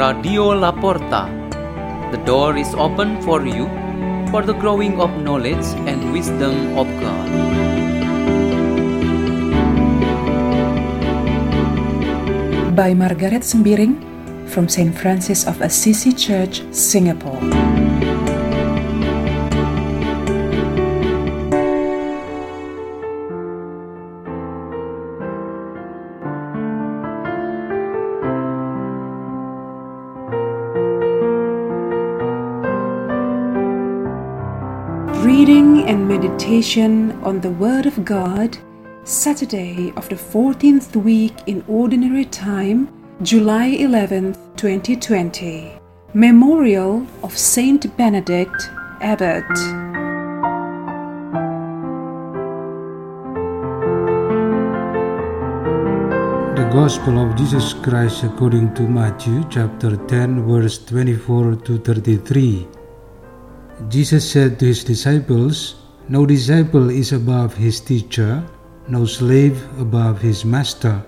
Radio La Porta. The door is open for you for the growing of knowledge and wisdom of God. By Margareth Sembiring from St. Francis of Assisi Church, Singapore. And meditation on the Word of God, Saturday of the 14th week in Ordinary Time, July 11th, 2020. Memorial of Saint Benedict, Abbot. The Gospel of Jesus Christ according to Matthew chapter 10 verse 24 to 33. Jesus said to his disciples, No disciple is above his teacher, no slave above his master.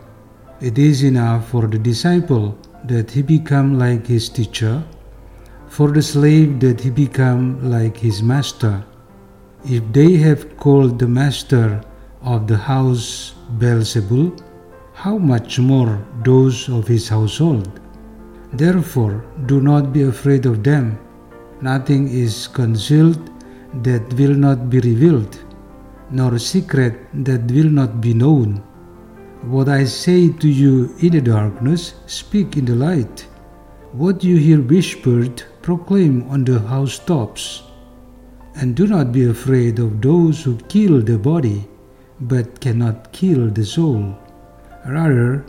It is enough for the disciple that he become like his teacher, for the slave that he become like his master. If they have called the master of the house Beelzebul, how much more those of his household? Therefore, do not be afraid of them. Nothing is concealed that will not be revealed, nor a secret that will not be known. What I say to you in the darkness, speak in the light. What you hear whispered, proclaim on the housetops. And do not be afraid of those who kill the body, but cannot kill the soul. Rather,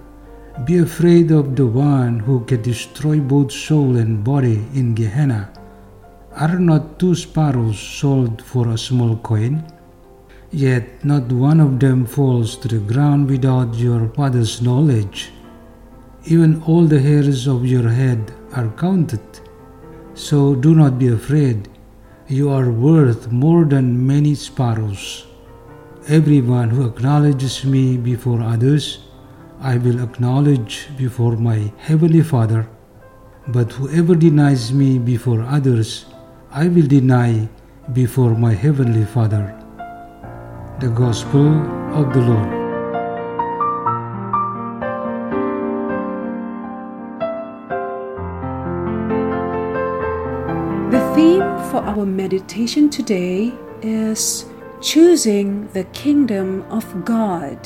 be afraid of the one who can destroy both soul and body in Gehenna. Are not two sparrows sold for a small coin? Yet not one of them falls to the ground without your Father's knowledge. Even all the hairs of your head are counted. So do not be afraid. You are worth more than many sparrows. Everyone who acknowledges me before others, I will acknowledge before my Heavenly Father. But whoever denies me before others, I will deny before my Heavenly Father. The Gospel of the Lord. The theme for our meditation today is choosing the kingdom of God.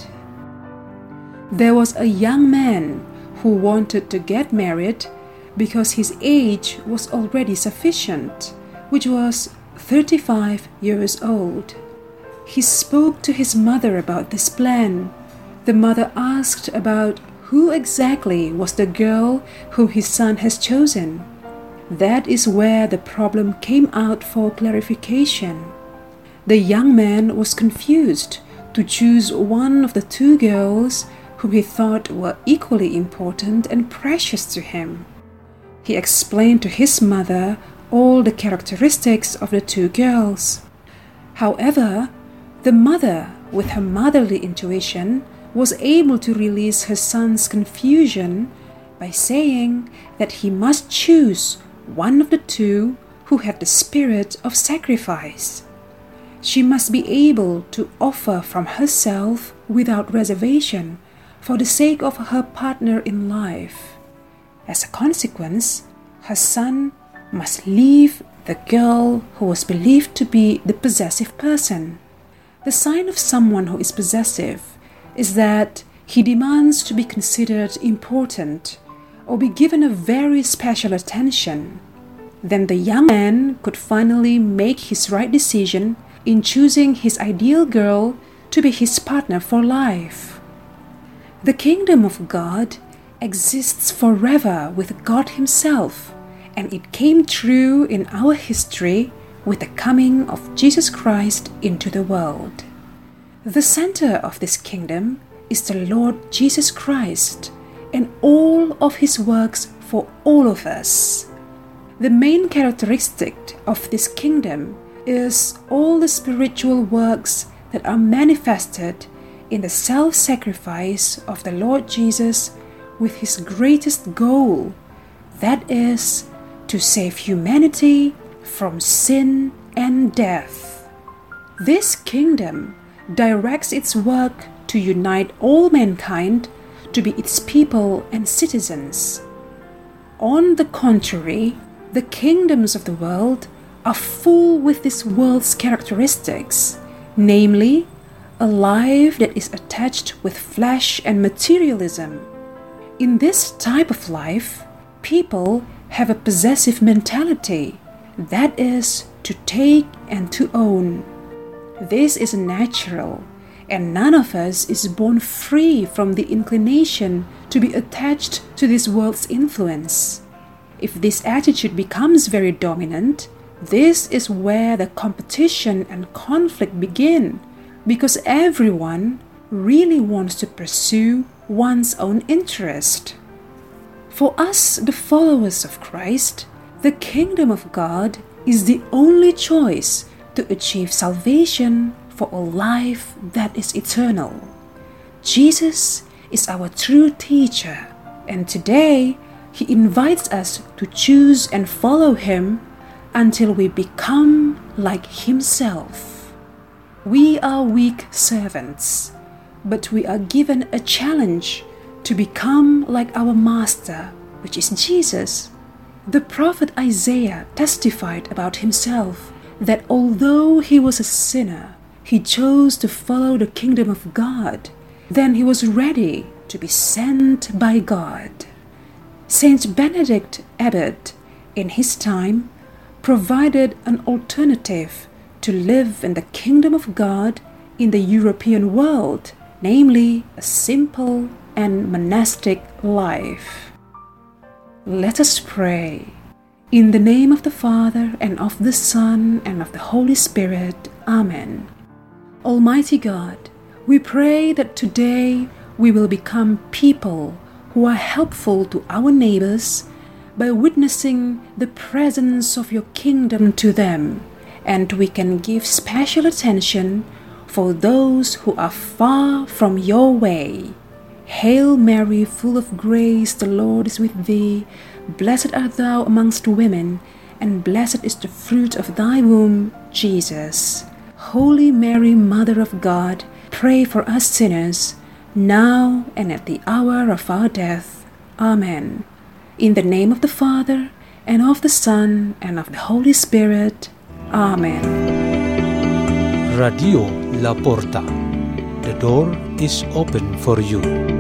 There was a young man who wanted to get married because his age was already sufficient, which was 35 years old. He spoke to his mother about this plan. The mother asked about who exactly was the girl whom his son has chosen. That is where the problem came out for clarification. The young man was confused to choose one of the two girls whom he thought were equally important and precious to him. He explained to his mother all the characteristics of the two girls. However, the mother, with her motherly intuition, was able to release her son's confusion by saying that he must choose one of the two who had the spirit of sacrifice. She must be able to offer from herself without reservation for the sake of her partner in life. As a consequence, her son must leave the girl who was believed to be the possessive person. The sign of someone who is possessive is that he demands to be considered important or be given a very special attention. Then the young man could finally make his right decision in choosing his ideal girl to be his partner for life. The kingdom of God exists forever with God Himself, and it came true in our history with the coming of Jesus Christ into the world. The center of this kingdom is the Lord Jesus Christ and all of His works for all of us. The main characteristic of this kingdom is all the spiritual works that are manifested in the self sacrifice of the Lord Jesus with his greatest goal, That is, to save humanity from sin and death. This kingdom directs its work to unite all mankind to be its people and citizens. On the contrary, the kingdoms of the world are full with this world's characteristics, namely, a life that is attached with flesh and materialism. In this type of life, people have a possessive mentality, that is, to take and to own. This is natural, and none of us is born free from the inclination to be attached to this world's influence. If this attitude becomes very dominant, this is where the competition and conflict begin because everyone really wants to pursue one's own interest. For us, the followers of Christ, the kingdom of God is the only choice to achieve salvation for a life that is eternal. Jesus is our true teacher, and today he invites us to choose and follow him until we become like himself. We are weak servants, but we are given a challenge to become like our Master, which is Jesus. The prophet Isaiah testified about himself that although he was a sinner, he chose to follow the kingdom of God. Then he was ready to be sent by God. Saint Benedict Abbot, in his time, provided an alternative to live in the kingdom of God in the European world, namely a simple and monastic life. Let us pray. In the name of the Father, and of the Son, and of the Holy Spirit. Amen. Almighty God, we pray that today we will become people who are helpful to our neighbors by witnessing the presence of your kingdom to them, and we can give special attention for those who are far from your way. Hail Mary, full of grace, the Lord is with thee. Blessed art thou amongst women, and blessed is the fruit of thy womb, Jesus. Holy Mary, Mother of God, pray for us sinners, now and at the hour of our death. Amen. In the name of the Father, and of the Son, and of the Holy Spirit. Amen. Radio La Porta. The door is open for you.